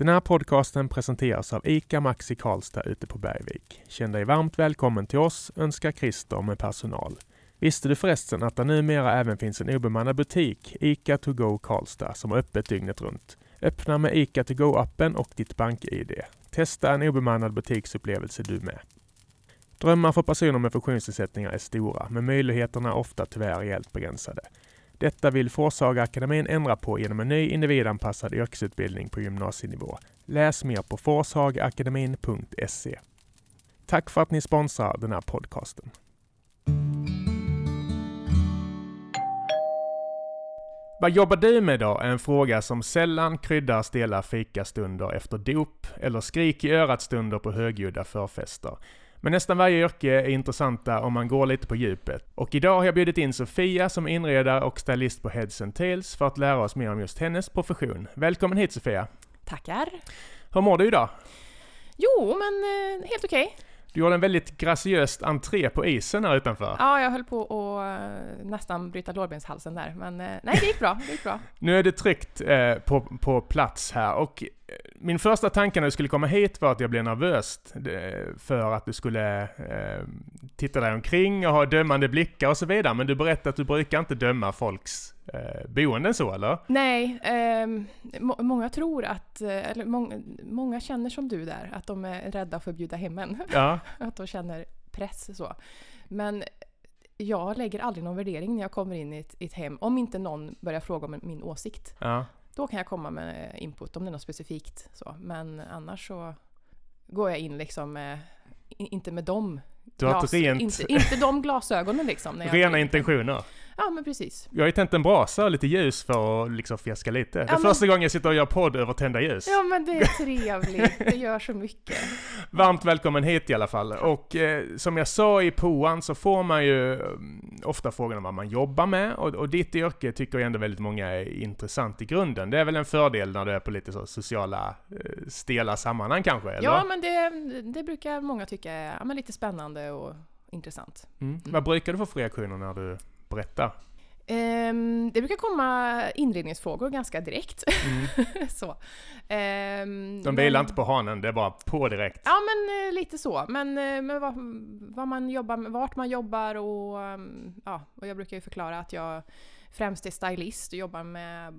Den här podcasten presenteras av ICA Maxi Karlstad ute på Bergvik. Känn dig varmt välkommen till oss, önskar Christer med personal. Visste du förresten att det numera även finns en obemannad butik, ICA To Go Karlstad, som har öppet dygnet runt? Öppna med ICA To Go-appen och ditt bank-id. Testa en obemannad butiksupplevelse du med. Drömmar för personer med funktionsnedsättningar är stora, men möjligheterna är ofta tyvärr rejält begränsade. Detta vill Forshagaakademin ändra på genom en ny individanpassad yrkesutbildning på gymnasienivå. Läs mer på forshagaakademin.se. Tack för att ni sponsrar den här podcasten. Vad jobbar du med då? är en fråga som sällan kryddar stela fikastunder efter dop eller skrik i örat-stunder på högljudda förfester. Men nästan varje yrke är intressanta om man går lite på djupet. Och idag har jag bjudit in Sofia som inredare och stylist på Heads and Tails för att lära oss mer om just hennes profession. Välkommen hit Sofia! Tackar! Hur mår du idag? Jo, men eh, helt okej. Okay. Du gjorde en väldigt graciöst entré på isen här utanför. Ja, jag höll på att uh, nästan bryta lårbenshalsen där, men uh, nej, det gick bra. Det gick bra. nu är det tryggt uh, på, på plats här och min första tanke när du skulle komma hit var att jag blev nervös för att du skulle eh, titta dig omkring och ha dömande blickar och så vidare. Men du berättade att du brukar inte döma folks eh, boenden så, eller? Nej, eh, må många tror att, eh, eller må många känner som du där, att de är rädda för att bjuda hem en. Ja. att de känner press så. Men jag lägger aldrig någon värdering när jag kommer in i ett, i ett hem, om inte någon börjar fråga om min åsikt. Ja. Då kan jag komma med input om det är något specifikt. Så. Men annars så går jag in liksom med, inte med dem du har Glas, rent... Inte, inte de glasögonen liksom. Rena intentioner. Ja, men precis. Jag har ju tänt en brasa och lite ljus för att liksom fjäska lite. Ja, det är men... första gången jag sitter och gör podd över tända ljus. Ja, men det är trevligt. det gör så mycket. Varmt välkommen hit i alla fall. Och eh, som jag sa i poan så får man ju mm, ofta frågan om vad man jobbar med. Och, och ditt yrke tycker jag ändå väldigt många är intressant i grunden. Det är väl en fördel när du är på lite så sociala, eh, stela sammanhang kanske? Eller? Ja, men det, det brukar många tycka är ja, lite spännande och intressant. Mm. Mm. Vad brukar du få för reaktioner när du berättar? Um, det brukar komma inredningsfrågor ganska direkt. Mm. så. Um, De vilar inte på hanen, det är bara på direkt? Ja, men uh, lite så. Men, uh, men vad, vad, man jobbar med, vart man jobbar och, um, ja, och jag brukar ju förklara att jag främst är stylist och jobbar med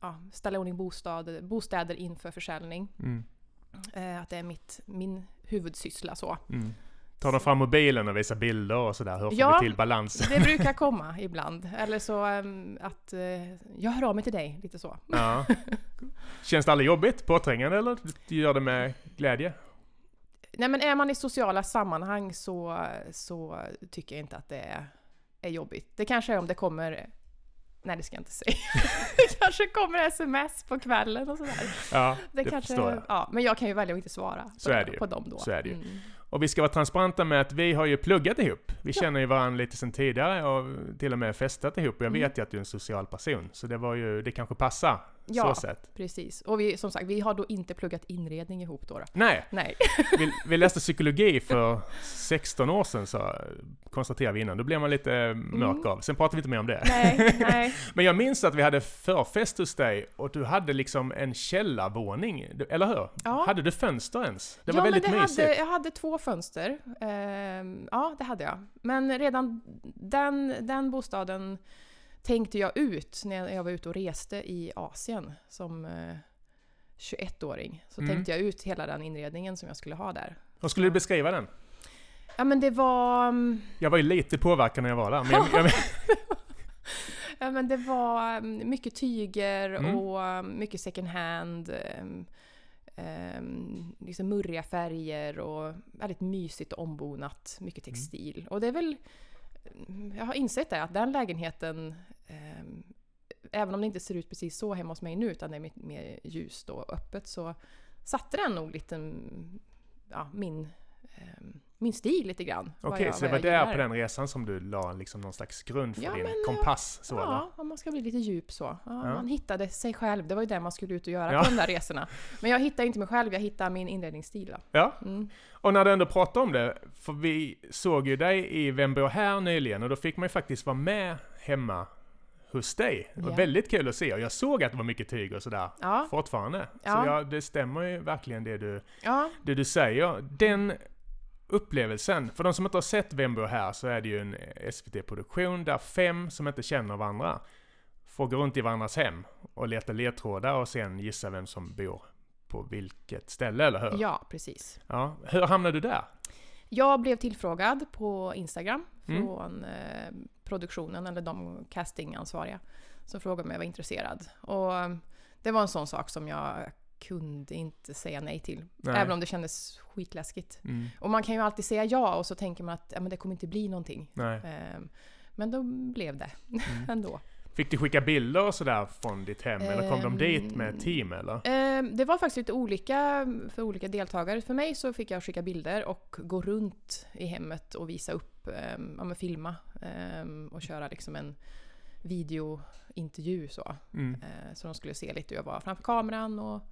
ja, ställa ordning bostad, bostäder inför försäljning. Mm. Uh, att det är mitt, min huvudsyssla så. Mm. Tar de fram mobilen och visar bilder och sådär? Hur får ja, vi till balansen? det brukar komma ibland. Eller så um, att uh, jag hör av mig till dig, lite så. Ja. Känns det aldrig jobbigt, påträngande eller du gör det med glädje? Nej men är man i sociala sammanhang så, så tycker jag inte att det är, är jobbigt. Det kanske är om det kommer Nej, det ska jag inte säga. det kanske kommer sms på kvällen och sådär. Ja, det, det kanske, förstår jag. Ja, men jag kan ju välja att inte svara på, det på dem då. Så är det ju. Mm. Och vi ska vara transparenta med att vi har ju pluggat ihop. Vi ja. känner ju varandra lite sedan tidigare och till och med festat ihop. Och jag mm. vet ju att du är en social person. Så det var ju, det kanske passar Ja, så sätt. precis. Och vi, som sagt, vi har då inte pluggat inredning ihop då. då. Nej. Nej. vi, vi, läste psykologi för 16 år sedan, så konstaterade vi innan. Då blev man lite mörk mm. av. Sen pratade vi inte mer om det. Nej, nej. Men jag minns att vi hade förfest hos dig och du hade liksom en källarvåning, eller hur? Ja. Hade du fönster ens? Det ja, var väldigt men det mysigt. Hade, jag hade två fönster. Uh, ja, det hade jag. Men redan den, den bostaden tänkte jag ut när jag var ute och reste i Asien som eh, 21-åring. Så mm. tänkte jag ut hela den inredningen som jag skulle ha där. Hur skulle du beskriva den? Ja men det var... Mm, jag var ju lite påverkad när jag var där. Men jag, jag... ja men det var mm, mycket tyger mm. och mm, mycket second hand. Um, liksom murriga färger och väldigt mysigt och ombonat. Mycket textil. Mm. Och det är väl jag har insett det, att den lägenheten, eh, även om det inte ser ut precis så hemma hos mig nu, utan det är mer ljust och öppet, så satte den nog lite ja, min eh, min stil lite grann. Okej, okay, så det var där på den resan som du la liksom någon slags grund för ja, din men, kompass? Så, ja, om man ska bli lite djup så. Ja, ja. Man hittade sig själv, det var ju det man skulle ut och göra på de där resorna. Men jag hittade inte mig själv, jag hittade min inredningsstil. Då. Ja, mm. och när du ändå pratar om det, för vi såg ju dig i Vem bor här nyligen och då fick man ju faktiskt vara med hemma hos dig. Det var Ja. väldigt kul att se och jag såg att det var mycket tyg och sådär Ja, fortfarande. Så Ja. ja, det stämmer ju verkligen det du, ja, det du säger. Den upplevelsen, för de som inte har sett Vem bor här så är det ju en SVT-produktion där fem som inte känner varandra får gå runt i varandras hem och leta ledtrådar och sen gissa vem som bor på vilket ställe, eller hur? ja, precis. Ja. Hur hamnade du där? Jag blev tillfrågad på Instagram Mm. från eh, produktionen, eller de castingansvariga, som frågade om jag var intresserad. Och eh, det var en sån sak som jag kunde inte säga nej till. Nej. Även om det kändes skitläskigt. Mm. Och man kan ju alltid säga ja och så tänker man att ja, men det kommer inte bli någonting. Eh, men då blev det Mm. ändå. Fick du skicka bilder och sådär från ditt hem, eller kom de Ehm, dit med ett team eller? Eh, det var faktiskt lite olika för olika deltagare. För mig så fick jag skicka bilder och gå runt i hemmet och visa upp, eh, ja men filma och köra liksom en videointervju så. Mm. Eh, så de skulle se lite hur jag var framför kameran och,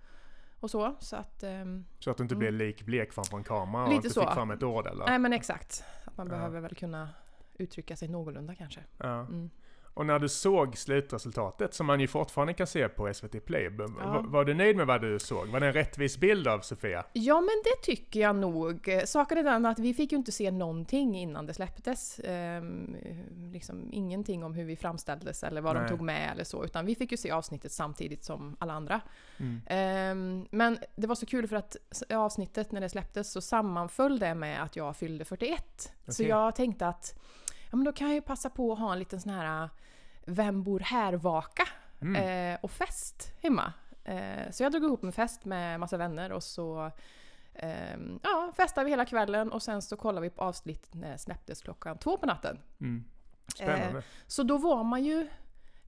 och så. Så att, ehm, Så att du inte Mm. blev likblek framför en kamera och inte så. fick fram ett ord eller? nej men exakt. Att man Ja. behöver väl kunna uttrycka sig någorlunda kanske. Ja. Mm. Och när du såg slutresultatet, som man ju fortfarande kan se på SVT Play, Ja. var, var du nöjd med vad du såg? Var det en rättvis bild av Sofia? Ja, men det tycker jag nog. Saken är den att vi fick ju inte se någonting innan det släpptes. Ehm, liksom ingenting om hur vi framställdes eller vad Nej. de tog med eller så, utan vi fick ju se avsnittet samtidigt som alla andra. Mm. Ehm, men det var så kul för att avsnittet när det släpptes så sammanföll det med att jag fyllde 41. Så Okej. jag tänkte att ja, men då kan jag ju passa på att ha en liten sån här Vem bor här-vaka Mm. eh, och fest hemma. Eh, så jag drog ihop en fest med massa vänner och så ehm, ja, festade vi hela kvällen och sen så kollade vi på avsnittet när det släpptes klockan två på natten. Mm. Spännande. Så då var man ju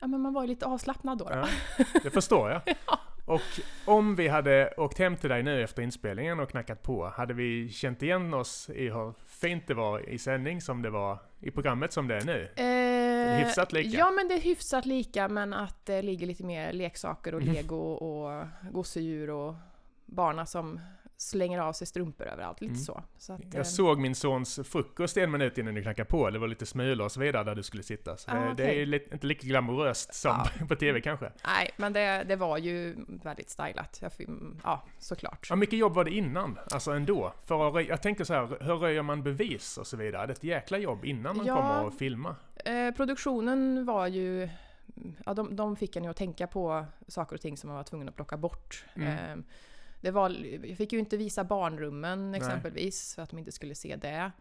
Ja men man var ju lite avslappnad då. då. Ja, det förstår jag. Och om vi hade åkt hem till dig nu efter inspelningen och knackat på, hade vi känt igen oss i hur fint det var i sändning som det var i programmet som det är nu? Eh, hyfsat lika? Ja men det är hyfsat lika men att det ligger lite mer leksaker och Mm. lego och gosedjur och barna som slänger av sig strumpor överallt. Lite Mm. så. så att, eh, Jag såg min sons frukost en minut innan du knackade på. Det var lite smulor och så vidare där du skulle sitta. Så Ah, det, det är lite, inte lika glamoröst som på TV kanske. Nej, men det, det var ju väldigt stylat. Jag, ja, såklart. Hur mycket jobb var det innan? Alltså ändå? För att, jag tänker så här, hur röjer man bevis och så vidare? Det är ett jäkla jobb innan man Ja. kommer och filma. Eh, produktionen var ju... Ja, de, de fick en ju att tänka på saker och ting som man var tvungen att plocka bort. Mm. Eh, det var, jag fick ju inte visa barnrummen Nej. exempelvis, för att de inte skulle se det.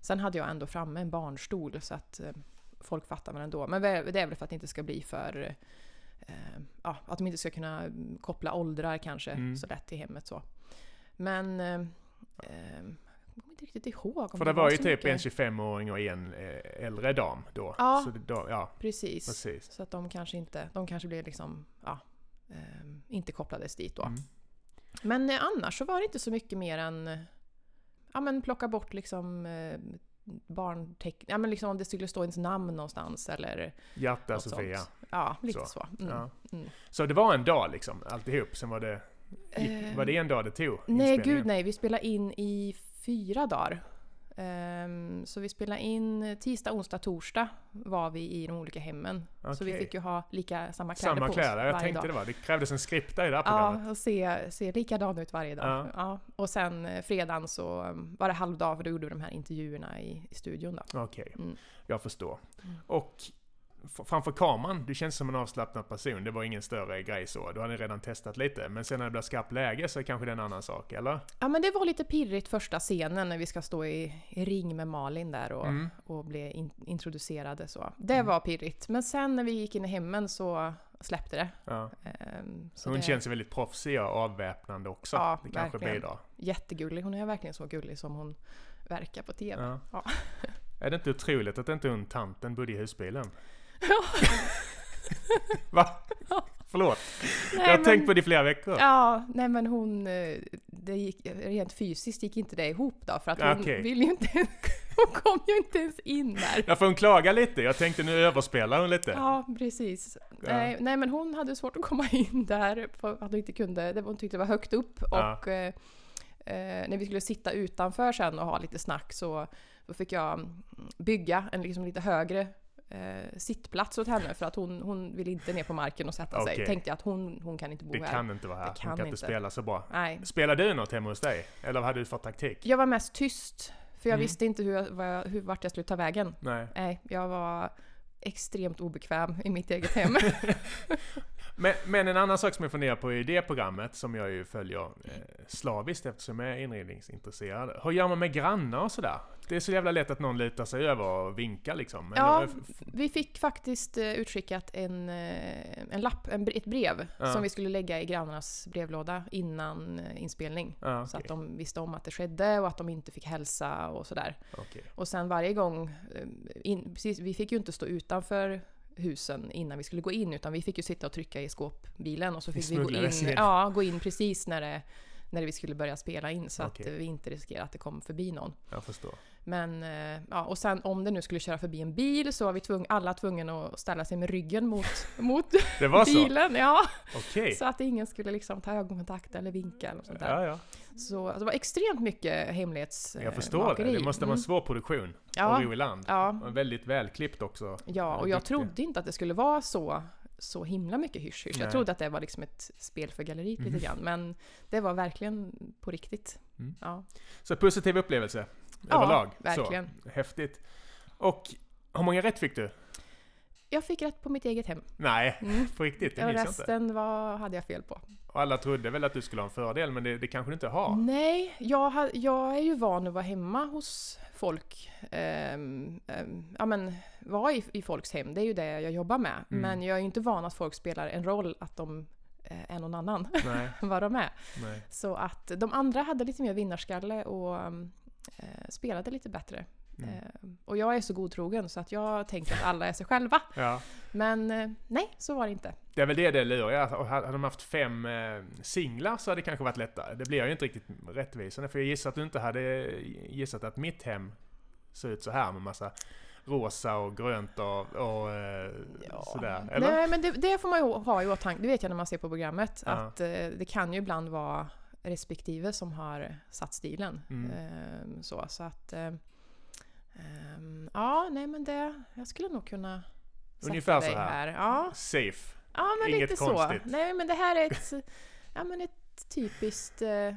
Sen hade jag ändå framme en barnstol, så att eh, folk fattar väl ändå. Men det är väl för att det inte ska bli för... Eh, ja, att de inte ska kunna koppla åldrar kanske Mm. så lätt i hemmet så. Men... Eh, eh, jag kommer inte riktigt ihåg För det var ju så typ en mycket. 25-åring och en eh, äldre dam då. Ja. Då ja, Precis. precis. Så att de kanske inte, de kanske blev liksom, ja, ehm, inte kopplades dit då. Mm. Men eh, annars så var det inte så mycket mer än, ja men plocka bort liksom eh, barnteckn, ja men liksom om det skulle stå ens namn någonstans eller något Sofia. sånt. Ja, lite Så. så. Mm. Ja. Mm. Så det var en dag liksom, alltihop. Sen var det, Eh, var det en dag det tog? Nej, gud nej. Vi spelade in i fyra dagar. Ehm, så vi spelade in tisdag, onsdag, torsdag var vi i de olika hemmen. Så vi fick ju ha lika, samma kläder Samma på kläder, oss jag varje tänkte dag. det var. Det krävdes en skript där i det här programmet. Ja, och se, se likadan ut varje dag. Ja. Ja. Och sen eh, fredagen så um, var det halvdag för då gjorde vi de här intervjuerna i, i studion. Okej, Mm. jag förstår. Mm. Och framför kameran, du känns som en avslappnad person. Det var ingen större grej så. Du hade redan testat lite. Men sen när det blir skarpt läge så är kanske det är en annan sak, eller? Ja men det var lite pirrigt första scenen när vi ska stå i, i ring med Malin där och, Mm. och bli in, introducerade så. Det var pirrigt. Men sen när vi gick in i hemmen så släppte det. Ja. Ehm, så Hon det, känns väldigt proffsig och avväpnande också. Ja, det kanske verkligen. bidrar. Jättegullig. Hon är verkligen så gullig som hon verkar på TV. Ja. Ja. Är det inte otroligt att inte hon tanten bodde i husbilen? Ja. Va? Förlåt. Nej, jag har men- tänkt på det i flera veckor. Ja, nej men hon... eh, Det gick, rent fysiskt gick inte det ihop då för att hon Okej. vill ju inte... Hon kom ju inte ens in där. Jag får hon klaga lite. Jag tänkte nu överspelar hon lite. Ja, precis. Nej, nej, men hon hade svårt att komma in där för att hon inte kunde. Hon tyckte det var högt upp Ja. och eh, eh, när vi skulle sitta utanför sen och ha lite snack så då fick jag bygga en liksom lite högre eh, sittplats åt henne för att hon, hon vill inte ner på marken och sätta Okej. sig. Tänkte jag att hon, hon kan inte bo Det här. kan inte vara här. Det Hon kan kan inte spela så bra. Nej. Spelar du något hemma hos dig? Eller hade du fått taktik? Jag var mest tyst, för jag Mm. visste inte hur, vad jag, hur, vart jag skulle ta vägen. Nej. Nej, jag var extremt obekväm i mitt eget hem. Men, men en annan sak som jag funderar på i det programmet, som jag ju följer eh, slaviskt eftersom jag är inredningsintresserad. Hur gör man med grannar och sådär? Det är så jävla lätt att någon lutar sig över och vinkar liksom. Ja, f- vi fick faktiskt eh, utskickat en, eh, en lapp, en, ett brev, Ja. som vi skulle lägga i grannarnas brevlåda innan eh, inspelning. ja, Så okej, att de visste om att det skedde och att de inte fick hälsa och sådär. okej. Och sen varje gång, eh, in, precis, vi fick ju inte stå utanför husen innan vi skulle gå in utan vi fick ju sitta och trycka i skåpbilen och så fick vi gå in, ja, gå in precis när, det, när vi skulle börja spela in så Okej. att vi inte riskerade att det kom förbi någon. Jag förstår. Men, eh, ja, och sen om det nu skulle köra förbi en bil så var vi tvung, alla tvungna att ställa sig med ryggen mot, mot Det var så? bilen. Ja, Okej. så att ingen skulle liksom ta ögonkontakt eller vinka eller sånt där. Ja, ja. Så alltså, det var extremt mycket hemlighetsmakeri. Jag förstår det. Det måste vara en Mm. svår produktion. Ja. Och ro i land. Ja, Och väldigt välklippt också. Ja, och jag Duktig. trodde inte att det skulle vara så, så himla mycket hysch hysch. Nej. Jag trodde att det var liksom ett spel för galleriet Mhm. lite grann. Men det var verkligen på riktigt. Mm. Ja, Så positiv upplevelse Ja, överlag. verkligen. Så, häftigt. Och hur många rätt fick du? jag fick rätt på mitt eget hem. Nej, Mm. på riktigt. Det minns jag inte. resten var, hade jag fel på. Och alla trodde väl att du skulle ha en fördel, men det, det kanske du inte har. Nej, jag, jag är ju van att vara hemma hos folk. ehm, ehm, ja men, vara i, i folks hem, det är ju det jag jobbar med. Mm. Men jag är ju inte van att folk spelar en roll att de eh, är någon annan än vad de är. nej. Så att de andra hade lite mer vinnarskalle och um, eh, spelade lite bättre. Mm. Eh, och jag är så godtrogen så att jag tänker att alla är sig själva. Ja. Men eh, nej, så var det inte. Det är väl det det. Ja, och Hade de haft fem eh, singlar så hade det kanske varit lättare. Det blir ju inte riktigt rättvisande. För jag gissar att du inte hade gissat att mitt hem ser ut så här med massa rosa och grönt och, och eh, sådär. Eller? Nej, men det, det får man ju ha i åtanke. Det vet jag när man ser på programmet. Ja. Att eh, det kan ju ibland vara respektive som har satt stilen. Mm. Eh, så, så att... Eh, ehm, ja, nej men det... Jag skulle nog kunna Ungefär så här. Ja, Safe. Ja, men Inget lite konstigt. så. Nej, men det här är ett, ja, men ett typiskt eh,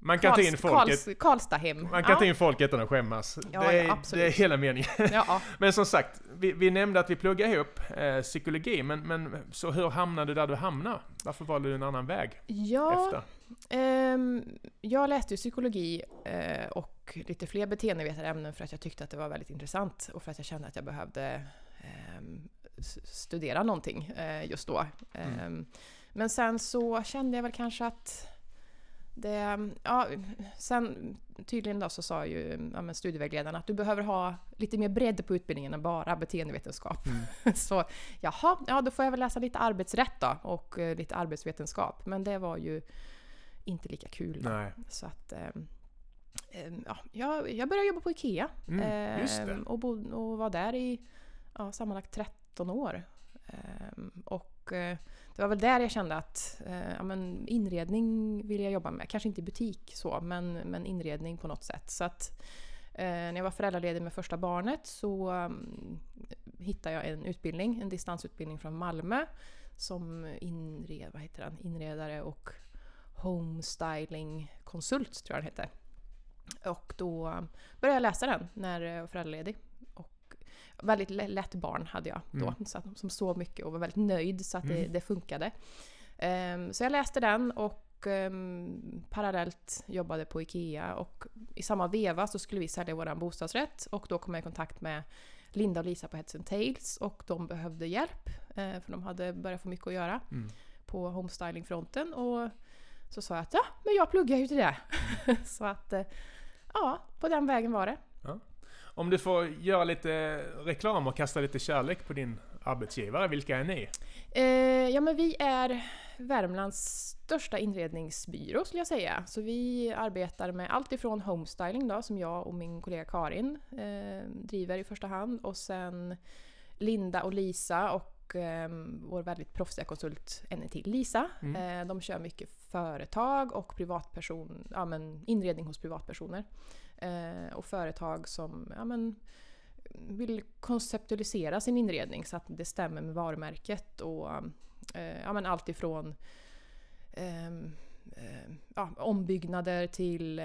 Man kan ta in Karls, folket. Karls, Karlstad-hem. Man kan ja. ta in folk utan att skämmas. Ja, det, är, ja, det är hela meningen. Ja, Men som sagt, vi, vi nämnde att vi pluggar ihop eh, psykologi, men, men så hur hamnade du där du hamnade? Varför valde du en annan väg ja efter? ehm, jag läste ju psykologi eh, och lite fler beteendevetarämnen för att jag tyckte att det var väldigt intressant och för att jag kände att jag behövde ehm, studera någonting eh, just då. Mm. Ehm, Men sen så kände jag väl kanske att det, ja, sen tydligen då så sa ju ja, studievägledaren att du behöver ha lite mer bredd på utbildningen än bara beteendevetenskap. Mm. så jaha, ja då får jag väl läsa lite arbetsrätt då och eh, lite arbetsvetenskap. Men det var ju inte lika kul. Så att ehm, ehm, ja, jag, jag började jobba på IKEA Mm, ehm, och, bod, och var där i ja, sammanlagt 13 år. Ehm, och eh, det var väl där jag kände att eh, ja, men inredning vill jag jobba med. Kanske inte i butik så, men, men inredning på något sätt. Så att eh, när jag var föräldraledig med första barnet så um, hittade jag en utbildning, en distansutbildning från Malmö som inred, vad heter den? inredare och homestylingkonsult tror jag den hette. Och då eh, började jag läsa den när jag var föräldraledig. Väldigt lä- lätt barn hade jag då, Mm. så att, som sov mycket och var väldigt nöjd så att det, Mm. det funkade. Ehm, så jag läste den och ehm, parallellt jobbade på IKEA och i samma veva så skulle vi sälja vår bostadsrätt och då kom jag i kontakt med Linda och Lisa på Heads and Tails och de behövde hjälp eh, för de hade börjat få mycket att göra Mm. på homestylingfronten och så sa jag att ja, men jag pluggar ju till det. så att eh, ja, på den vägen var det. Om du får göra lite reklam och kasta lite kärlek på din arbetsgivare, vilka är ni? Eh, ja men vi är Värmlands största inredningsbyrå skulle jag säga. Så vi arbetar med allt ifrån homestyling då som jag och min kollega Karin eh, driver i första hand och sen Linda och Lisa och eh, vår väldigt proffsiga konsult, en till Lisa. Mm. Eh, de kör mycket företag och privatperson, ja, men inredning hos privatpersoner. Eh, och företag som ja, men, vill konceptualisera sin inredning så att det stämmer med varumärket och eh, ja, men allt ifrån eh, ja, ombyggnader till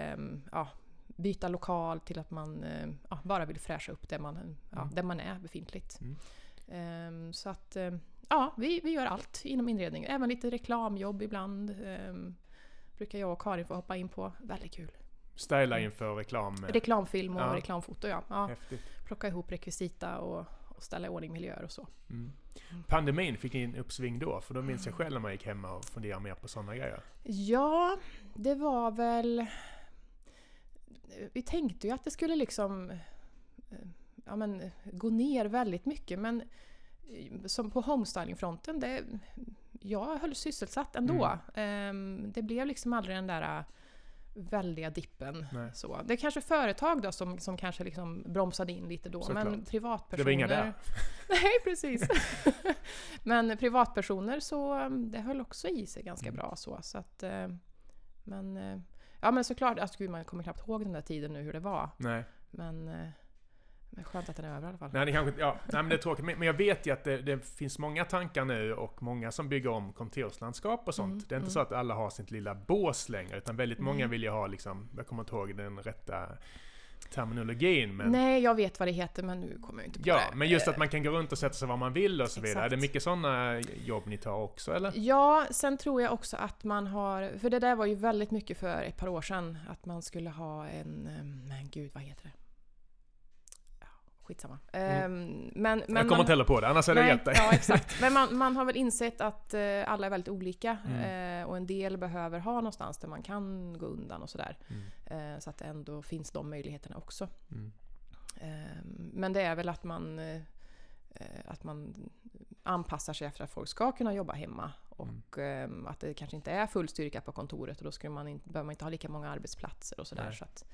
ja, byta lokal till att man ja, bara vill fräscha upp det man, ja, mm. där man är befintligt. Mm. Um, så att um, ja, vi, vi gör allt inom inredning. Även lite reklamjobb ibland. Brukar jag och Karin få hoppa in på. Väldigt kul. Styla inför reklam? Reklamfilm och ja. reklamfoto ja. ja. Plocka ihop rekvisita och, och ställa i ordning miljöer och så. Mm. mm. Pandemin, fick ni en uppsving då? För då minns jag själv när man gick hemma och funderade mer på sådana grejer. Ja, det var väl... Vi tänkte ju att det skulle liksom ja, men, gå ner väldigt mycket men eh, som på homestylingfronten, det, jag höll sysselsatt ändå. Mm. Um, det blev liksom aldrig den där väldiga dippen. Så. Det är kanske företag då som, som kanske liksom bromsade in lite då, Såklart. men privatpersoner... Det var inga där. Nej, precis. men privatpersoner så, ehm, det höll också i sig ganska mm. bra så. så att, äh, men, äh, ja men såklart, alltså, gud, man kommer knappt ihåg den där tiden nu hur det var. Nej. Men men skönt att den är över i alla fall. Nej, det, kanske, ja, nej, men det är tråkigt. Men, jag vet ju att det, det, finns många tankar nu och många som bygger om kontorslandskap och sånt. Mm, det är inte mm. så att alla har sitt lilla bås längre, utan väldigt mm. många vill ju ha liksom, jag kommer inte ihåg den rätta terminologin. Men... Nej, jag vet vad det heter men nu kommer jag inte på ja, det. Ja, men just att man kan gå runt och sätta sig var man vill och så vidare. Är det mycket sådana jobb ni tar också eller? Ja, sen tror jag också att man har, för det där var ju väldigt mycket för ett par år sedan, att man skulle ha en, eh, men gud vad heter det? Skitsamma. Mm. Men, men jag kommer inte heller på det, annars är det rätt Ja, exakt. Men man, man har väl insett att uh, alla är väldigt olika. Mm. Uh, och en del behöver ha någonstans där man kan gå undan och sådär. Mm. Uh, så att det ändå finns de möjligheterna också. Mm. Ehm, men det är väl att man, att man anpassar sig efter att folk ska kunna jobba hemma. Och um, att det kanske inte är full styrka på kontoret och då man inte, behöver man inte ha lika många arbetsplatser och sådär. Så att,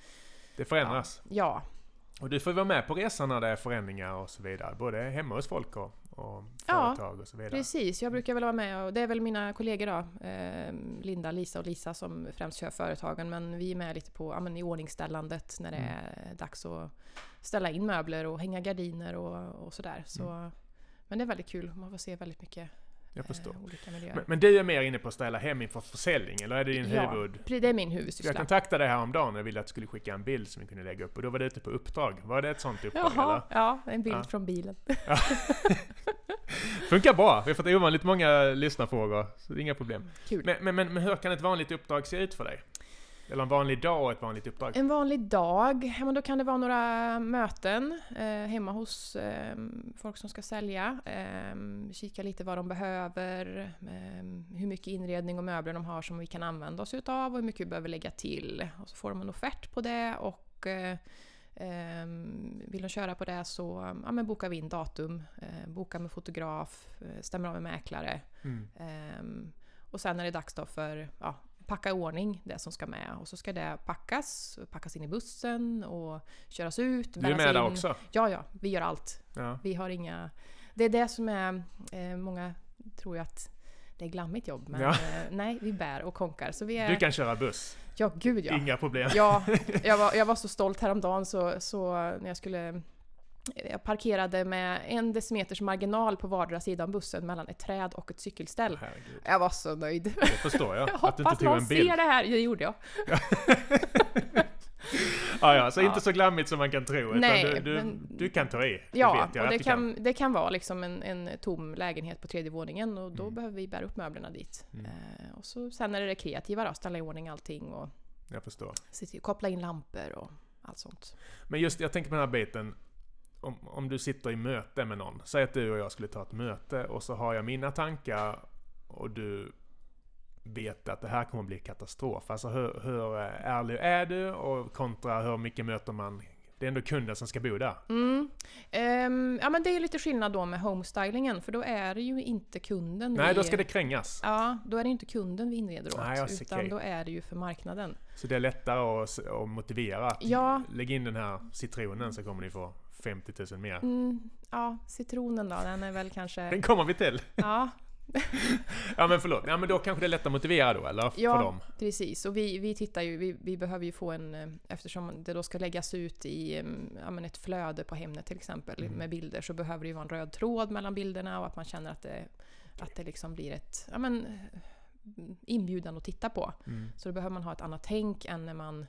det förändras. Ja, ja, och du får vara med på resan när det är förändringar och så vidare. Både hemma hos folk och, och företag ja, och så vidare. precis. Jag brukar väl vara med och det är väl mina kollegor då. Eh, Linda, Lisa och Lisa som främst kör företagen. Men vi är med lite på ja, men i ordningställandet när det mm. är dags att ställa in möbler och hänga gardiner och, och sådär. Så, mm. Men det är väldigt kul. Man får se väldigt mycket jag förstår. Eh, men, men, du är mer inne på att ställa hem inför försäljning, eller är det din ja, huvud? det är min huvudsyssla. Jag kontaktade dig häromdagen och ville att du skulle skicka en bild som vi kunde lägga upp, och då var det ute på uppdrag. Var det ett sånt uppdrag Jaha, eller? Ja, en bild ja. från bilen. Ja. Funkar bra! Vi har fått ovanligt många lyssnarfrågor, så det är inga problem. Kul. Men, men, men hur kan ett vanligt uppdrag se ut för dig? Eller en vanlig dag och ett vanligt uppdrag? En vanlig dag, men då kan det vara några möten eh, hemma hos eh, folk som ska sälja. Eh, kika lite vad de behöver, ehm, hur mycket inredning och möbler de har som vi kan använda oss utav och hur mycket vi behöver lägga till. Och så får de en offert på det och eh, ehm, vill de köra på det så ja, men bokar vi in datum, eh, bokar med fotograf, eh, stämmer av med mäklare. Mm. Ehm, och sen är det dags då för ja, packa i ordning det som ska med. Och så ska det packas, packas in i bussen och köras ut. Du är med in. där också? Ja, ja. Vi gör allt. Ja. Vi har inga... Det är det som är... Eh, många tror ju att det är glammigt jobb, men ja. eh, nej, vi bär och konkar. Så vi är... Du kan köra buss? Ja, gud ja. Inga problem. Ja, jag var, jag var så stolt häromdagen så, så när jag skulle jag parkerade med en decimeters marginal på vardera sida av bussen mellan ett träd och ett cykelställ. Herregud. Jag var så nöjd. Det förstår jag. jag att du inte tog en bild. ser det här. Det gjorde jag. ja, ja, så ja. inte så glammigt som man kan tro. Nej, du, du, men, du, kan ta i. Ja, det och det kan, kan, det kan vara liksom en, en tom lägenhet på tredje våningen och då mm. behöver vi bära upp möblerna dit. Mm. Eh, och så, sen är det det kreativa då, ställa i ordning allting och jag förstår. koppla in lampor och allt sånt. Men just, jag tänker på den här biten om, om du sitter i möte med någon. Säg att du och jag skulle ta ett möte och så har jag mina tankar och du vet att det här kommer bli katastrof. Alltså hur, hur ärlig är du och kontra hur mycket möter man det är ändå kunden som ska bo där. Mm. Um, ja men det är lite skillnad då med homestylingen för då är det ju inte kunden Nej, vi... då ska det krängas. Ja, då är det inte kunden vi inreder åt. Nej, utan okay. då är det ju för marknaden. Så det är lättare att, att motivera att ja. lägga in den här citronen så kommer ni få 50 000 mer. Mm, ja, citronen då, den är väl kanske... Den kommer vi till! Ja, ja men förlåt, ja men då kanske det är lätt att motivera då eller? Ja, för dem. precis. Och vi, vi tittar ju, vi, vi behöver ju få en, eh, eftersom det då ska läggas ut i mm, ja, men ett flöde på Hemnet till exempel Mm. med bilder så behöver det ju vara en röd tråd mellan bilderna och att man känner att det, att det liksom blir ett, ja men eh, inbjudan att titta på. Mm. Så då behöver man ha ett annat tänk än när man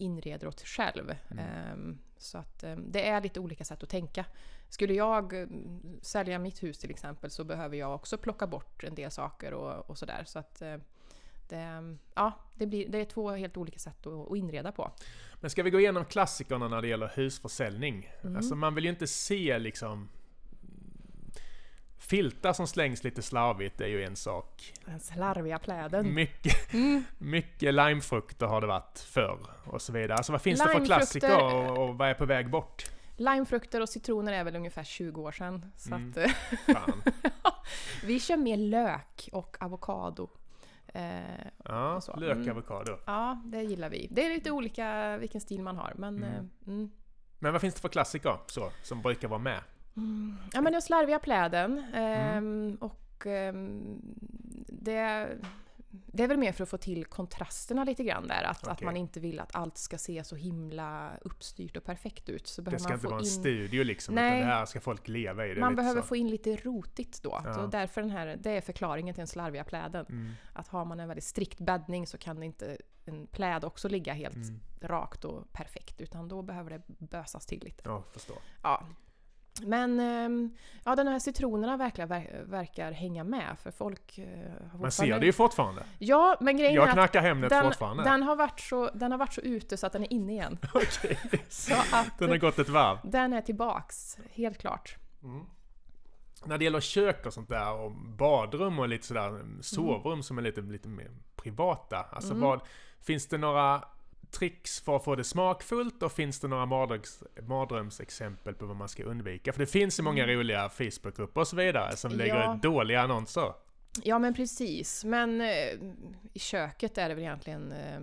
inreder åt själv. Mm. Ehm, så att ehm, det är lite olika sätt att tänka. Skulle jag mm, sälja mitt hus till exempel så behöver jag också plocka bort en del saker och, och sådär. Så att eh, det, ja, det, blir, det är två helt olika sätt att, att inreda på. Men ska vi gå igenom klassikerna när det gäller husförsäljning? Mm. Alltså man vill ju inte se liksom Filtar som slängs lite slarvigt är ju en sak. Den slarviga pläden. Mycket, Mm. mycket limefrukter har det varit förr och så vidare. Alltså vad finns det för klassiker och, och vad är på väg bort? Limefrukter och citroner är väl ungefär 20 år sedan. Så Mm. att, vi kör mer lök och avokado. Eh, Ja, Och lök, Mm. avokado. ja, det gillar vi. Det är lite olika vilken stil man har. Men, Mm. eh, mm. Men vad finns det för klassiker så, som brukar vara med? Mm. Ja men den slarviga pläden. Mm. ehm, Och ehm, det, det är väl mer för att få till kontrasterna lite grann där. Att, att Okej. man inte vill att allt ska se så himla uppstyrt och perfekt ut. Så Det behöver ska man inte få vara en in, studio liksom, Nej. utan det här ska folk leva i. Det man lite behöver så. få in lite rotigt då. Ja. Så därför den här, det är förklaringen till den slarviga pläden. Mm, Att har man en väldigt strikt bäddning så kan inte en pläd också ligga helt mm. rakt och perfekt. Utan då behöver det bösas till lite. Ja, förstår. Ja. Men ehm, ja, den här citronerna verkar, ver, verkar hänga med för folk eh, har Man ser det ju fortfarande. Ja, men grejen Jag är att knackar Hemnet den, fortfarande. den, har varit så, den har varit så ute så att den är inne igen. Okej. Så att Den har gått ett varv. den är tillbaks, helt klart. Mm. När det gäller kök och sånt där och badrum och lite sådär sovrum som är lite, lite mer privata. Alltså Mm. vad, finns det några tricks för att få det smakfullt och finns det några mardröms, mardrömsexempel på vad man ska undvika? För det finns ju många roliga Facebookgrupper och så vidare som lägger Mm. Ja. dåliga annonser. Ja men precis, men eh, i köket är det väl egentligen eh,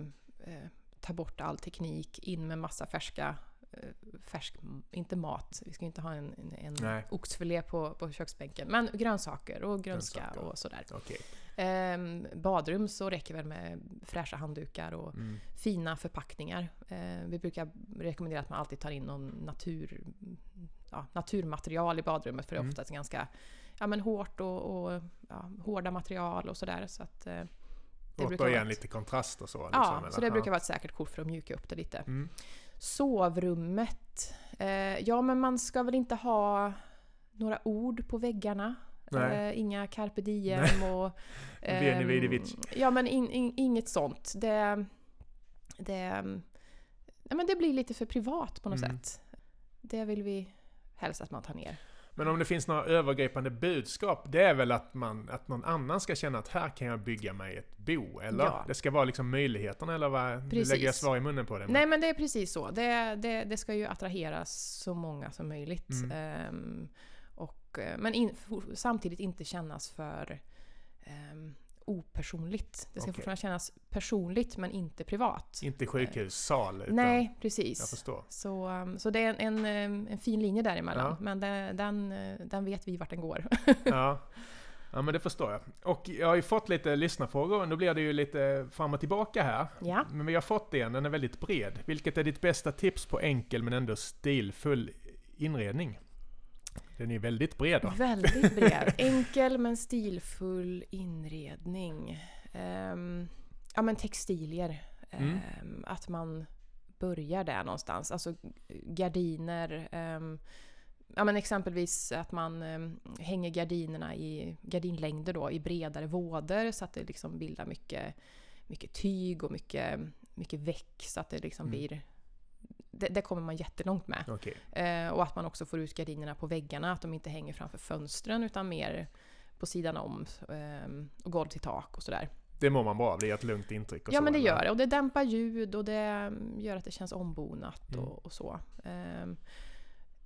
eh, ta bort all teknik, in med massa färska eh, färsk, inte mat, vi ska inte ha en, en, en oxfilé på, på köksbänken, men grönsaker och grönska Grönsaker. och sådär. Okej. Ehm, badrum så räcker väl med fräscha handdukar och Mm. fina förpackningar. Eh, vi brukar rekommendera att man alltid tar in någon natur, ja, naturmaterial i badrummet för det är Mm. oftast ganska ja, men hårt och, och ja, hårda material och sådär. Så att, eh, det Återigen vara lite kontrast och så. Ja, liksom, eller? så det brukar vara ett säkert kort för att mjuka upp det lite. Mm. Sovrummet. Eh, ja, men man ska väl inte ha några ord på väggarna. Eh, inga carpe diem och... Vici. Ja, men in, in, inget sånt. Det... Det, ja, men det blir lite för privat på något Mm. sätt. Det vill vi helst att man tar ner. Men om det finns några övergripande budskap, det är väl att, man, att någon annan ska känna att här kan jag bygga mig ett bo, eller? Ja. Det ska vara liksom möjligheterna, eller vad? Nu Precis. lägger jag svar i munnen på det. men- Nej men det är precis så. Det, det, det ska ju attrahera så många som möjligt. Mm. Ehm, och, eh, men in, samtidigt inte kännas för ehm, opersonligt. Det ska Okej. fortfarande kännas personligt men inte privat. Inte sjukhussal, utan... Nej, Jag precis. förstår. Så, um, så det är en, en, em, en fin linje däremellan. Ja. Men den, den, eh, den vet vi vart den går. Ja. ja, men det förstår jag. Och jag har ju fått lite lyssnarfrågor, då blir det ju lite fram och tillbaka här. ja. Men vi har fått en, den är väldigt bred. Vilket är ditt bästa tips på enkel men ändå stilfull inredning? Den är väldigt bred då. Väldigt bred. Enkel men stilfull inredning. Ehm, ja men textilier. Mm. Ehm, att man börjar där någonstans. Alltså gardiner. ehm, ja men exempelvis att man hänger gardinerna i gardinlängder då i bredare vådor så att det liksom bildar mycket, mycket tyg och mycket, mycket väck så att det liksom Mm. blir det, det kommer man jättelångt med. Okej. Eh, och att man också får ut gardinerna på väggarna, att de inte hänger framför fönstren utan mer på sidan om ehm, och golv till tak och sådär. Det mår man bra av, det ger ett lugnt intryck och Ja så, men det eller? gör det och det dämpar ljud och det mm, gör att det känns ombonat Mm. och, och så. Ehm,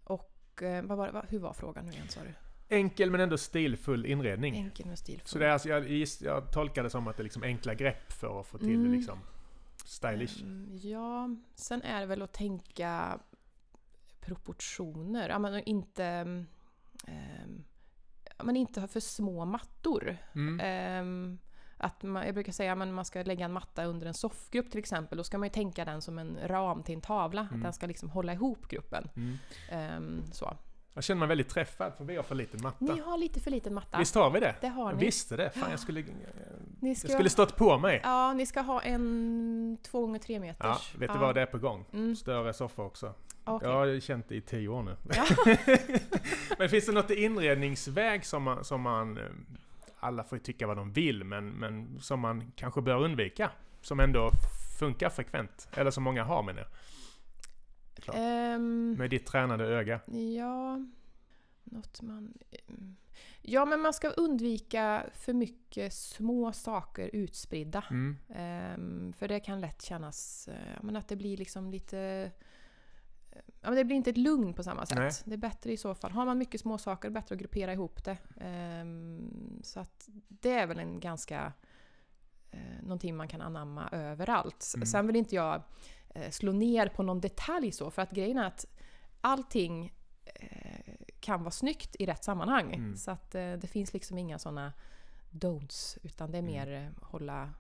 och eh, vad var, det- hur var frågan nu igen sa du? Enkel men ändå stilfull inredning. Enkel med stilfull. Så det är alltså, jag, jag tolkar det som att det är liksom enkla grepp för att få till Mm. det liksom stylish. Ehm, ja, sen är det väl att tänka proportioner. Ja, men inte... ehm, man inte har för små mattor. Mm. Ehm, att man, jag brukar säga att man ska lägga en matta under en soffgrupp till exempel. Då ska man ju tänka den som en ram till en tavla. Mm. Att den ska liksom hålla ihop gruppen. Mm. Ehm, så. Jag känner mig väldigt träffad för vi har för liten matta. Ni har lite för liten matta. Visst har vi det? Det har jag ni. visste det. Fan, jag skulle, Ni jag ska, skulle stått på mig. Ja, ni ska ha en två gånger tre meters. Ja, vet du vad det är på gång? Mm, Större soffa också. okej. Jag har känt det i tio år nu. Ja. men finns det något i inredningsväg som man, som man eh, alla får ju tycka vad de vill, men, men som man kanske bör undvika? Som ändå funkar frekvent, eller som många har menar jag. Klart. Ehm, Med ditt tränade öga. Ja, något man... Ja, men man ska undvika för mycket små saker utspridda. Mm. Ehm, för det kan lätt kännas eh, men att det blir liksom lite... Ja, men det blir inte ett lugn på samma sätt. Nej. Det är bättre i så fall. Har man mycket små saker är det bättre att gruppera ihop det. Ehm, så att det är väl en ganska... Eh, någonting man kan anamma överallt. Mm. Sen vill inte jag slå ner på någon detalj så, för att grejen är att allting eh, kan vara snyggt i rätt sammanhang. Mm. Så att eh, det finns liksom inga sådana don'ts, utan det är Mm. mer eh, hålla,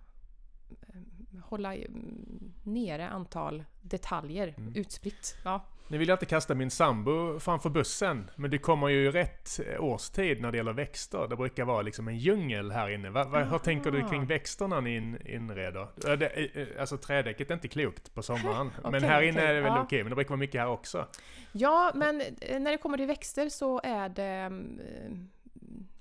eh, hålla mm, nere antal detaljer Mm. utspritt. Ja. Nu vill jag inte kasta min sambo framför bussen, men du kommer ju i rätt eh, årstid när det gäller växter. Det brukar vara liksom en djungel här inne. Va, va, hur tänker du kring växterna ni in, inreder? Det, eh, eh, alltså trädäcket är inte klokt på sommaren. men Okej, här inne okej, är det väl ja. okej, men det brukar vara mycket här också. ja, men när det kommer till växter så är det... eh,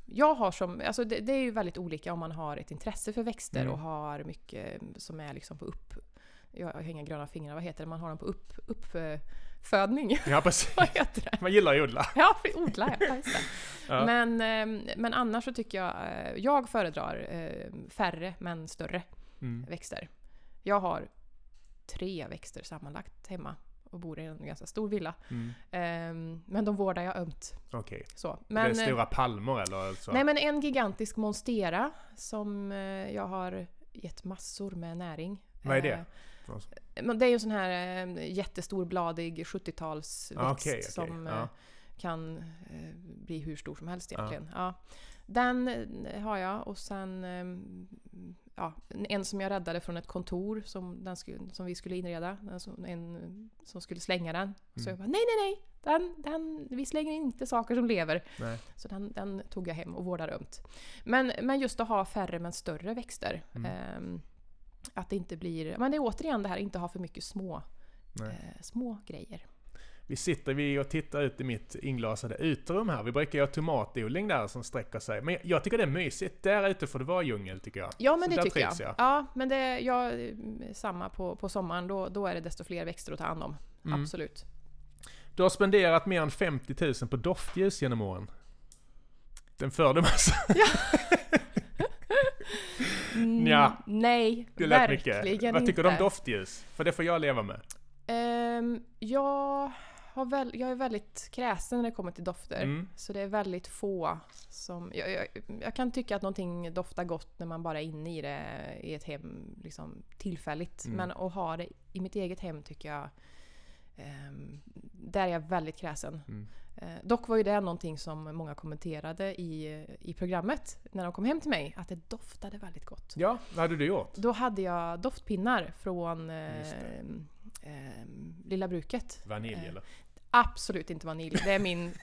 Jag har som... Alltså det, det är ju väldigt olika om man har ett intresse för växter Mm. och har mycket som är liksom på upp... Jag har inga gröna fingrar, vad heter det? Man har dem på upp, uppfödning. Ja, precis. vad heter det? Man gillar ju odla. Ja, odla, ja. Just. Ja. Men, eh, men annars så tycker jag... eh, Jag föredrar eh, färre men större Mm. växter. Jag har tre växter sammanlagt hemma och bor i en ganska stor villa. Mm. Ehm, men de vårdar jag ömt. Okej. Så. Det är eh, stora palmer eller så? nej men en gigantisk monstera som eh, jag har gett massor med näring. Vad är det? Eh, men det är ju en sån här eh, jättestor bladig 70-talsväxt Ah, okej, okej. som Ja. eh, kan eh, bli hur stor som helst egentligen. Ja. Den eh, har jag och sen eh, ja, en som jag räddade från ett kontor som, den sku, som vi skulle inreda. En som, en som skulle slänga den. Så Mm. jag bara nej, nej, nej! Den, den, vi slänger inte saker som lever. Nej. Så den, den tog jag hem och vårdade ömt. Men, men just att ha färre men större växter. Mm. ehm, att det inte blir... Men det är återigen det här inte ha för mycket små, eh, små grejer. Vi sitter vi och tittar ut i mitt inglasade uterum här. Vi brukar göra tomatodling där som sträcker sig. Men jag tycker det är mysigt. Där ute får det vara djungel tycker jag. Ja men Så det tycker jag. jag. Ja men det jag, samma på, på sommaren. Då, då är det desto fler växter att ta hand om. Mm. Absolut. Du har spenderat mer än 50 000 på doftljus genom åren. Den för du massa. Mm, Nja, nej, Det lät verkligen mycket. Vad tycker du om doftljus? För det får jag leva med. Ehm, jag, har väl, jag är väldigt kräsen när det kommer till dofter. Mm. Så det är väldigt få som... Jag, jag, jag kan tycka att någonting doftar gott när man bara är inne i det i ett hem liksom, tillfälligt. Mm. Men att ha det i mitt eget hem tycker jag... ehm, där är jag väldigt kräsen. Mm. Eh, dock var ju det någonting som många kommenterade i, i programmet när de kom hem till mig. Att det doftade väldigt gott. Ja, vad hade du gjort? Då hade jag doftpinnar från eh, eh, Lilla Bruket. Vanilj Eh, eller? Absolut inte vanilj. Det är min,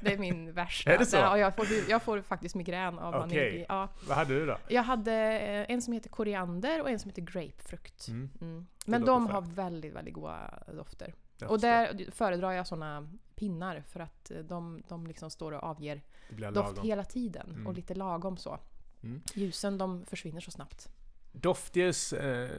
det är min värsta. Är det så? Ja, jag, får, jag får faktiskt migrän av vanilj. Okej. Ja. Vad hade du då? Jag hade eh, en som heter koriander och en som heter grapefrukt. Mm. Mm. Men de har väldigt, väldigt goda dofter. Och där föredrar jag såna pinnar för att eh, de, de liksom står och avger doft lagom. hela tiden. Mm. Och lite lagom så. Mm. Ljusen de försvinner så snabbt. Doftljus eh,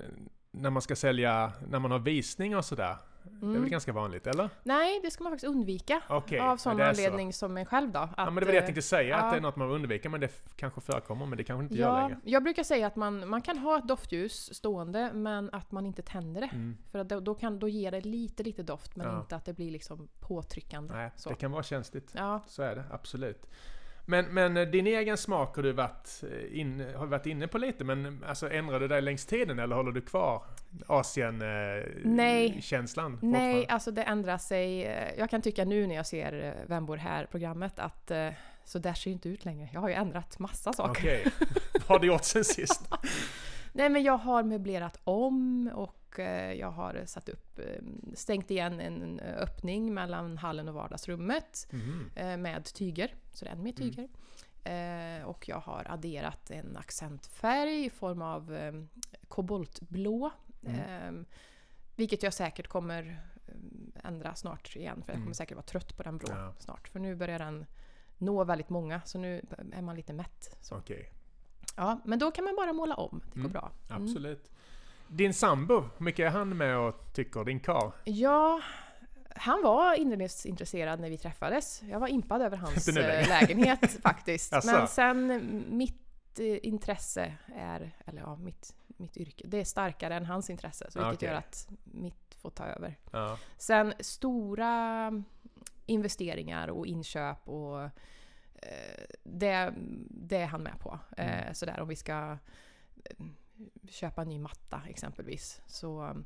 när man ska sälja, när man har visning och sådär. Det är väl Mm. ganska vanligt, eller? Nej, det ska man faktiskt undvika. Okej, av sån är så. anledning som mig själv då. Att, Ja men det var det jag eh, tänkte säga, att ja. det är något man undvika men det kanske förekommer men det kanske inte gör Ja, längre. jag brukar säga att man, man kan ha ett doftljus stående men att man inte tänder det. Mm. För att då, då, kan, då ger det lite, lite doft men Ja. inte att det blir liksom påtryckande. Nej, så. det kan vara känsligt. Ja, Så är det, absolut. Men, men eh, din egen smak har du varit, eh, in, har varit inne på lite, men alltså ändrar du dig längs tiden eller håller du kvar Nej. Asien-känslan? nej, alltså det ändrar sig. Eh, Jag kan tycka nu när jag ser eh Vem bor här-programmet att eh, så där ser det inte ut längre. Jag har ju ändrat massa saker. Okej. Vad har du gjort sen sist? Nej men jag har möblerat om och eh, jag har satt upp, eh, stängt igen en öppning mellan hallen och vardagsrummet eh, med tyger, så det är än mer Mm. tyger. Eh, och jag har adderat en accentfärg i form av koboltblå. Mm. Vilket jag säkert kommer ändra snart igen för jag kommer Mm. säkert vara trött på den blå Ja. snart. För nu börjar den nå väldigt många så nu är man lite mätt. Så. Okej, Ja, men då kan man bara måla om. Det går Mm. bra. Mm. absolut. Din sambo, hur mycket är han med och tycker? Din karl? Ja, han var inredningsintresserad när vi träffades. Jag var impad över hans eh, lägenhet faktiskt. Asså? Men sen mitt eh, intresse är, eller ja, mitt, mitt yrke, det är starkare än hans intresse. Så Ah, vilket okej. gör att mitt får ta över. Ja. Sen stora investeringar och inköp och det, det är han med på. Eh, Mm. sådär om vi ska eh, köpa en ny matta exempelvis. Så,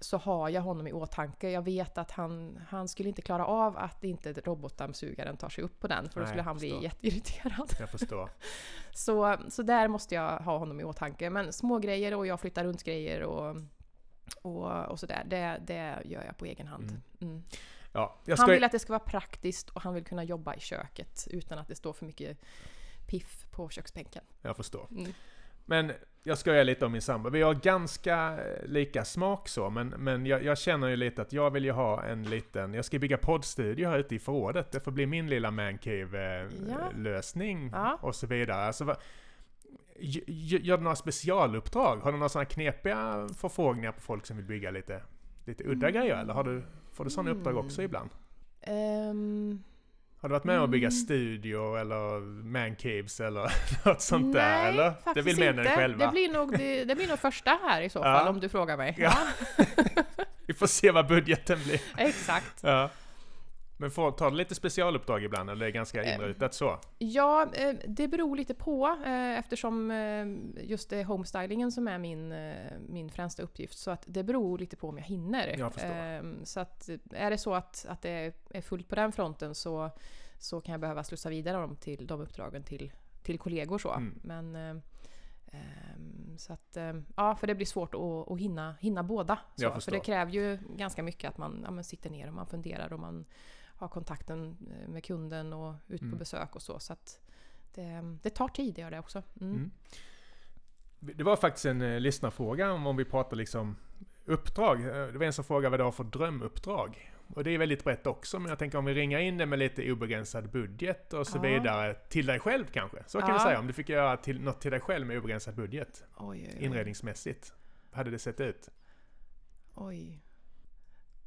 så har jag honom i åtanke. Jag vet att han, han skulle inte klara av att inte robotdammsugaren tar sig upp på den för då Nej, skulle jag han bli jätteirriterad. Jag förstår. Så, så där måste jag ha honom i åtanke. Men små grejer och jag flyttar runt grejer och, och, och sådär, det, det gör jag på egen hand. Mm. Mm. Ja, jag Han ska... vill att det ska vara praktiskt och han vill kunna jobba i köket utan att det står för mycket piff på köksbänken. Jag förstår. Mm. Men jag skojar lite om min sambo. Vi har ganska eh, lika smak så, men, men jag, jag känner ju lite att jag vill ju ha en liten... Jag ska bygga poddstudio här ute i förrådet. Det får bli min lilla Ja. mancave-lösning Ja. och så vidare. Alltså, gör du några specialuppdrag? Har du några sådana knepiga förfrågningar på folk som vill bygga lite, lite udda grejer? Eller har du, får du sådana uppdrag också Mm. ibland? Ehm, Har du varit med om att bygga Mm. studio eller mancaves eller något sånt där? nej, Eller? faktiskt Det vill inte. själva. Det blir, nog, det, det blir nog första här i så Ja. fall om du frågar mig. Ja. Vi får se vad budgeten blir. Exakt. Ja. Men får, tar du lite specialuppdrag ibland eller är det ganska Eh, inrutat så? Ja, eh, det beror lite på eh, eftersom just det är homestylingen som är min, min främsta uppgift. Så att det beror lite på om jag hinner. Jag förstår. Ehm, Så att är det så att, att det är fullt på den fronten så, så kan jag behöva slussa vidare dem till de uppdragen till, till kollegor. Så. Mm. Men, eh, ehm, så att, ja, för det blir svårt att, att hinna, hinna båda. Så, för det kräver ju ganska mycket att man ja, men sitter ner och man funderar och man har kontakten eh, med kunden och ut på Mm. besök och så. så det, det tar tid, det gör det också. Mm. Mm. Det var faktiskt en eh, lyssnarfråga om, om vi pratar liksom uppdrag. Eh, Det var en som frågade vad du har för drömuppdrag. Och det är väldigt brett också, men jag tänker om vi ringar in det med lite obegränsad budget och så Ja. vidare. Till dig själv kanske? Så kan Ja. vi säga. Om du fick göra till, något till dig själv med obegränsad budget. Oj, oj, oj. Inredningsmässigt. Hur hade det sett ut? oj.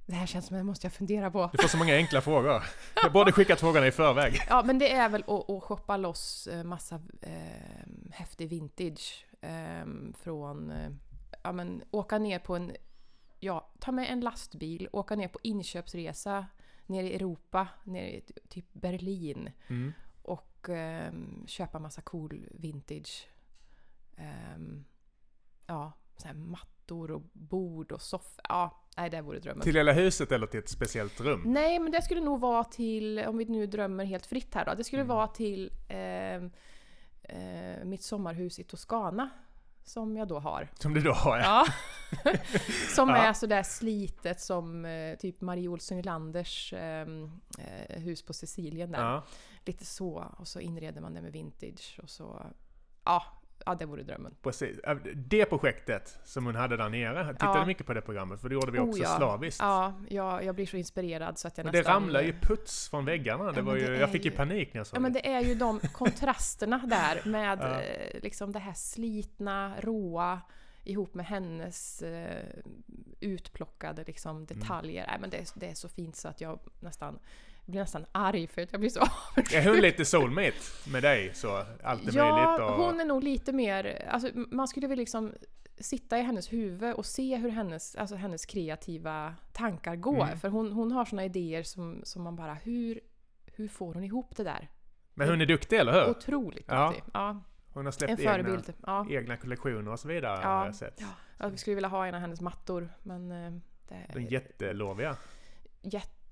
Det här känns som det måste jag fundera på. Du får så många enkla frågor. Jag borde skickat frågorna i förväg. Ja, men det är väl att, att shoppa loss eh, massa eh, häftig vintage eh, från... Eh, ja, men åka ner på en... Ja, ta med en lastbil, åka ner på inköpsresa ner i Europa, ner i ty- typ Berlin Mm. och eh, köpa massa cool vintage. Eh, ja, så här mattor och bord och soffor. Ja, nej, det vore drömmen. Till hela huset eller till ett speciellt rum? Nej, men det skulle nog vara till, om vi nu drömmer helt fritt här då, det skulle Mm. vara till eh, eh, mitt sommarhus i Toscana. Som jag då har. Som du då har ja. Ja. som Ja. är sådär slitet som eh, typ Marie Olsson Nylanders eh, eh, hus på Sicilien där. ja. Lite så. Och så inreder man det med vintage och så... Ja, ja det vore drömmen. Precis. Äh, Det projektet som hon hade där nere, jag tittade Ja. mycket på det programmet för det gjorde vi också Oh, ja. slaviskt. Ja, jag, jag blir så inspirerad så att jag Men det nästan... ramlar ju puts från väggarna. Det Ja, var men ju, det jag fick ju panik när jag såg Ja men det. det är ju de kontrasterna där med Ja. eh, liksom det här slitna, råa ihop med hennes eh, utplockade liksom, detaljer. Nej, men det, det är så fint så att jag nästan blir nästan arg för att jag blir så Är hon lite soulmate med dig? Så allt är möjligt Ja, och... hon är nog lite mer... Alltså, man skulle väl liksom sitta i hennes huvud och se hur hennes, alltså hennes kreativa tankar går. Mm. För hon, hon har såna idéer som, som man bara, hur, hur får hon ihop det där? Men hon är duktig, eller hur? Otroligt Ja. duktig. Ja, Hon har en släppt egna. Ja. egna kollektioner och så vidare Ja. har sett. Ja, vi skulle vilja ha en av hennes mattor, men eh, det De är är jätteloviga.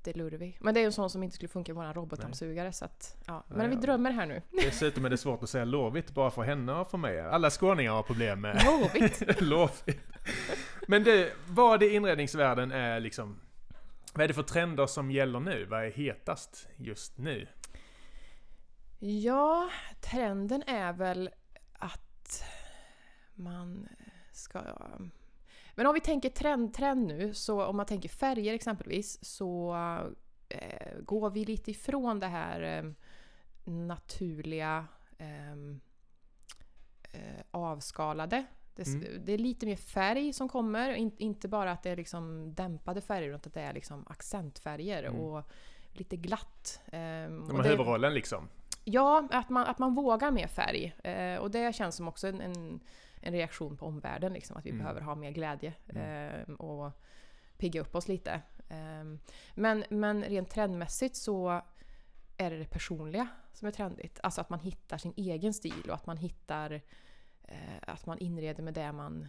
Jättelurvig. Men det är en sån som inte skulle funka i våran robotdammsugare så att, ja. Men Nej, vi drömmer här nu. Dessutom är det svårt att säga lovigt bara för henne och för mig. Alla skåningar har problem med Lovigt! lovigt. Men det, vad i inredningsvärlden är liksom... Vad är det för trender som gäller nu? Vad är hetast just nu? Ja, trenden är väl att man ska... Men om vi tänker trend, trend nu, så om man tänker färger exempelvis, så eh, går vi lite ifrån det här eh, naturliga ehm, eh, avskalade. Det, Mm. det är lite mer färg som kommer, in, inte bara att det är liksom dämpade färger, utan att det är liksom accentfärger Mm. och lite glatt. Ehm, De har huvudrollen liksom. Ja, att man, att man vågar mer färg. Eh, och det känns som också en, en, en reaktion på omvärlden, liksom, att vi Mm. behöver ha mer glädje Mm. eh, och pigga upp oss lite. Eh, men, men rent trendmässigt så är det det personliga som är trendigt. Alltså att man hittar sin egen stil och att man hittar eh, att man inreder med det man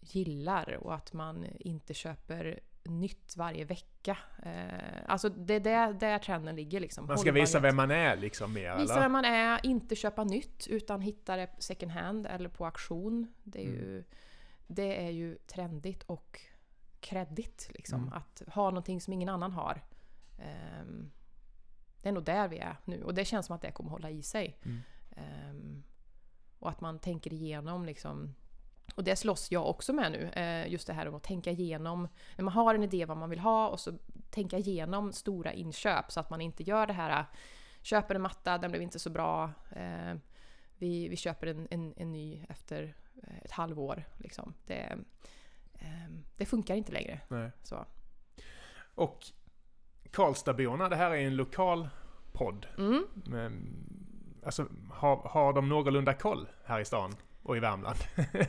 gillar och att man inte köper nytt varje vecka. Eh, alltså det är där, där trenden ligger liksom. Man ska visa vem man är liksom mer Visa eller? vem man är, inte köpa nytt utan hitta det second hand eller på auktion. Det är Mm. ju, det är ju trendigt och kreddigt liksom. Mm. Att ha någonting som ingen annan har. Ehm, det är nog där vi är nu och det känns som att det kommer hålla i sig. Mm. Ehm, och att man tänker igenom liksom och det slåss jag också med nu. eh, Just det här om att tänka igenom. När man har en idé vad man vill ha och så tänka igenom stora inköp så att man inte gör det här köper en matta, den blev inte så bra. Eh, vi, vi köper en, en, en ny efter eh, ett halvår. Liksom. Det, eh, det funkar inte längre. Nej. Så. Och Karlstadborna, det här är en lokal podd. Mm. Men, alltså, har, har de någorlunda koll här i stan och i Värmland?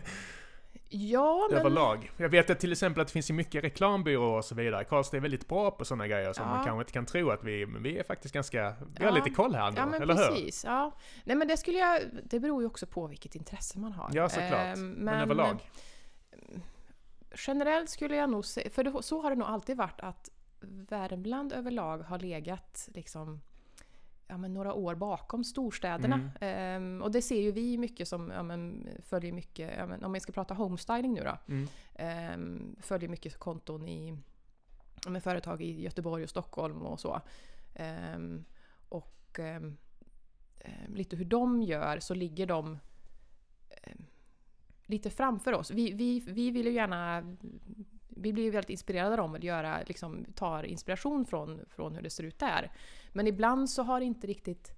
Ja, men... Överlag. Jag vet att till exempel att det finns ju mycket reklambyråer och så vidare. Karlstad är väldigt bra på sådana grejer som Ja. man kanske inte kan tro att vi Men vi är faktiskt ganska... Vi har Ja. lite koll här ändå, Ja men eller hur? precis. Ja. Nej men det skulle jag... Det beror ju också på vilket intresse man har. Ja, såklart. Ehm, Men, överlag? Generellt skulle jag nog säga, för det, så har det nog alltid varit att Värmland överlag har legat liksom ja, men några år bakom storstäderna. Mm. Ehm, och det ser ju vi mycket som ja, men, följer mycket, ja, men, om vi ska prata homestyling nu då, Mm. ehm, följer mycket konton i men, företag i Göteborg och Stockholm och så. Ehm, och lite hur de gör så ligger de lite framför oss. Vi, vi, vi vill ju gärna vi blir ju väldigt inspirerade av dem och göra, liksom, tar inspiration från, från hur det ser ut där. Men ibland så har inte riktigt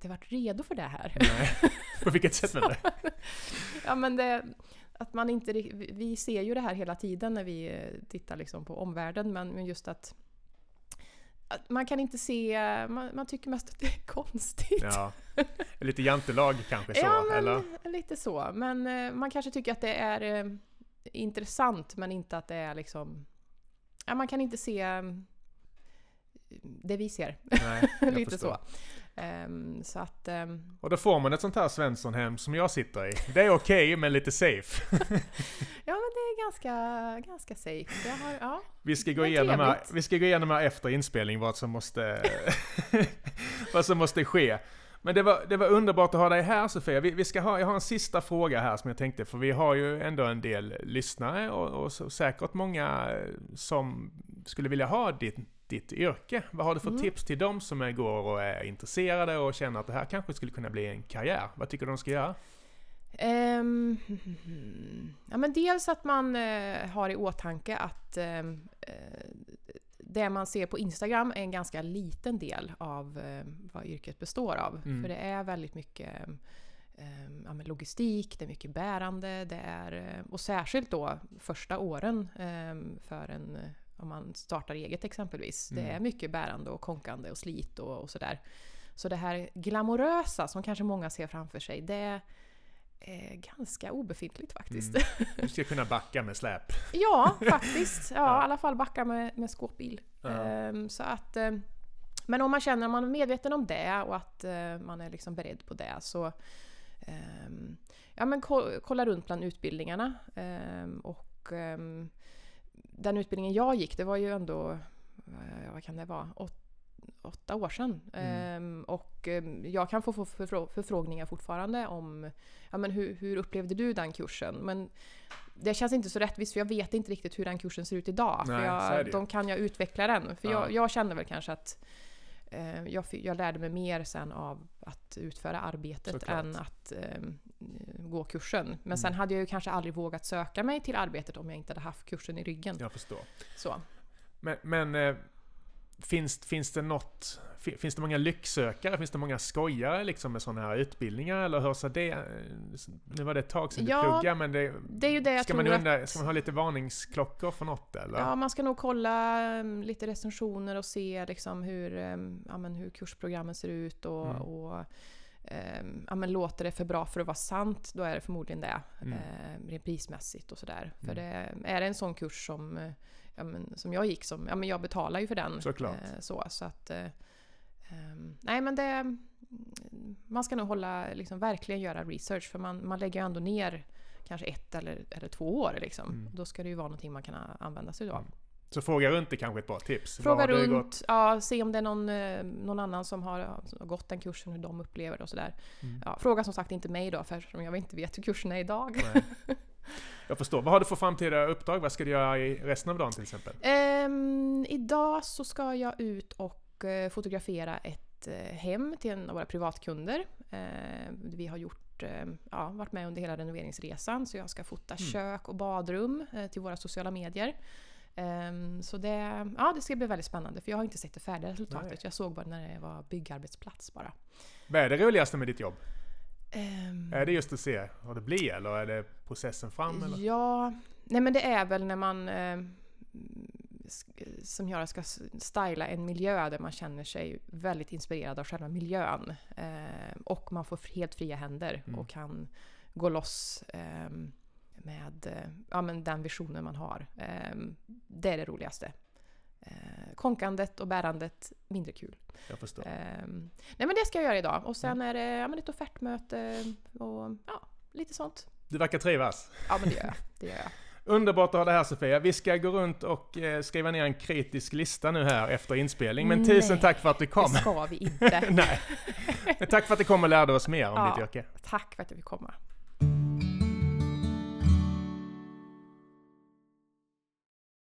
det varit redo för det här. Nej. På vilket sätt menar du? Ja, men det, att man inte, vi- ser ju det här hela tiden när vi eh, tittar liksom på omvärlden, men, just att, att man kan inte se, man, man tycker mest att det är konstigt. Ja. Lite jantelag kanske så, Ja, men eller? lite så. Men eh, man kanske tycker att det är eh, intressant, men inte att det är liksom... Ja, man kan inte se det vi ser. Nej, lite förstår. så. Ehm, så att... ehm, Och då får man ett sånt här Svenssonhem som jag sitter i. Det är okej, men lite safe. ja, men det är ganska, ganska safe. Har, ja. Vi ska, gå igenom här, vi ska gå igenom här efter inspelning vad som måste, vad som måste ske. Men det var, det var underbart att ha dig här Sofia. Vi, vi ska ha, jag har en sista fråga här som jag tänkte, för vi har ju ändå en del lyssnare och, och så, säkert många som skulle vilja ha ditt, ditt yrke. Vad har du för Mm. tips till dem som är, går och är intresserade och känner att det här kanske skulle kunna bli en karriär? Vad tycker du de ska göra? Ehm, ja, men dels att man eh, har i åtanke att eh, det man ser på Instagram är en ganska liten del av eh, vad yrket består av. Mm. För det är väldigt mycket ehm, ja, logistik, det är mycket bärande, det är, och särskilt då första åren för en, om man startar eget exempelvis. Det Mm. är mycket bärande och konkande och slit och, och sådär. Så det här glamorösa som kanske många ser framför sig, det är ganska obefintligt faktiskt. Mm. Du ska kunna backa med släp. Ja, faktiskt. Ja, Ja. i alla fall backa med, med skåpbil. Ja. Ehm, så att, ehm, men om man känner att man är medveten om det och att eh, man är liksom beredd på det så ehm, ja, men ko- kolla runt bland utbildningarna. Ehm, och den utbildningen jag gick, det var ju ändå eh, vad kan det vara, åt, åtta år sedan. Mm. Eh, och ehm, jag kan få, få förfrå förfrågningar fortfarande om ja, men hur, hur upplevde du den kursen? Men det känns inte så rättvist för jag vet inte riktigt hur den kursen ser ut idag. Nej, för jag, de kan jag utveckla den. För ja. jag, jag kände väl kanske att jag, jag, lärde mig mer sen av att utföra arbetet Såklart. än att eh, gå kursen. Men mm. sen hade jag ju kanske aldrig vågat söka mig till arbetet om jag inte hade haft kursen i ryggen. Jag förstår. Så. Men, men eh, finns, finns det något Finns det många lycksökare? Finns det många skojare liksom med sådana här utbildningar? Eller hur ser det... Nu var det ett tag sedan ja, du pluggade, men det... det är ju det ska, man undra, ska man ha lite varningsklockor för något eller? Ja, man ska nog kolla um, lite recensioner och se liksom hur, um, ja, men hur kursprogrammen ser ut och, mm. och um, ja, men låter det för bra för att vara sant, då är det förmodligen det. Mm. Rent prismässigt och sådär. Mm. För det, är det en sån kurs som, ja, men, som jag gick som, ja men jag betalar ju för den. Såklart. Uh, så, så att... Uh, Um, nej men det... Man ska nog hålla, liksom, verkligen göra research för man, man lägger ju ändå ner kanske ett eller, eller två år. Liksom. Mm. Då ska det ju vara någonting man kan använda sig av. Mm. Så fråga runt är kanske ett bra tips? Fråga runt, ja, se om det är någon, eh, någon annan som har, som har gått den kursen, hur de upplever det och sådär. Mm. Ja, fråga som sagt inte mig då, för jag inte vet hur kursen är idag. Jag förstår. Vad har du för framtida uppdrag? Vad ska du göra i resten av dagen till exempel? Um, idag så ska jag ut och Eh, fotografera ett eh, hem till en av våra privatkunder. Eh, vi har gjort, ja, varit med under hela renoveringsresan så jag ska fota mm. kök och badrum till våra sociala medier. Ehm, så det, ja, det ska bli väldigt spännande för jag har inte sett det färdiga resultatet. Nej. Jag såg bara när det var byggarbetsplats bara. Vad är det roligaste med ditt jobb? Um, är det just att se vad det blir eller är det processen fram? Eller? Ja, nej men det är väl när man som gör att ska styla en miljö där man känner sig väldigt inspirerad av själva miljön. Eh, och man får helt fria händer mm. och kan gå loss eh, med eh, ja, men den visionen man har. Eh, det är det roligaste. Eh, konkandet och bärandet, mindre kul. Jag förstår. Eh, nej men det ska jag göra idag. Och sen mm. är det ja, men ett offertmöte och ja, lite sånt. Du verkar trivas. Ja men det gör jag. Det gör jag. Underbart att ha det här Sofia. Vi ska gå runt och eh, skriva ner en kritisk lista nu här efter inspelning. Men tusen Nej, tack för att du kom. det ska vi inte. Nej. Men tack för att du kom och lärde oss mer om ja, ditt yrke. Tack för att jag fick komma.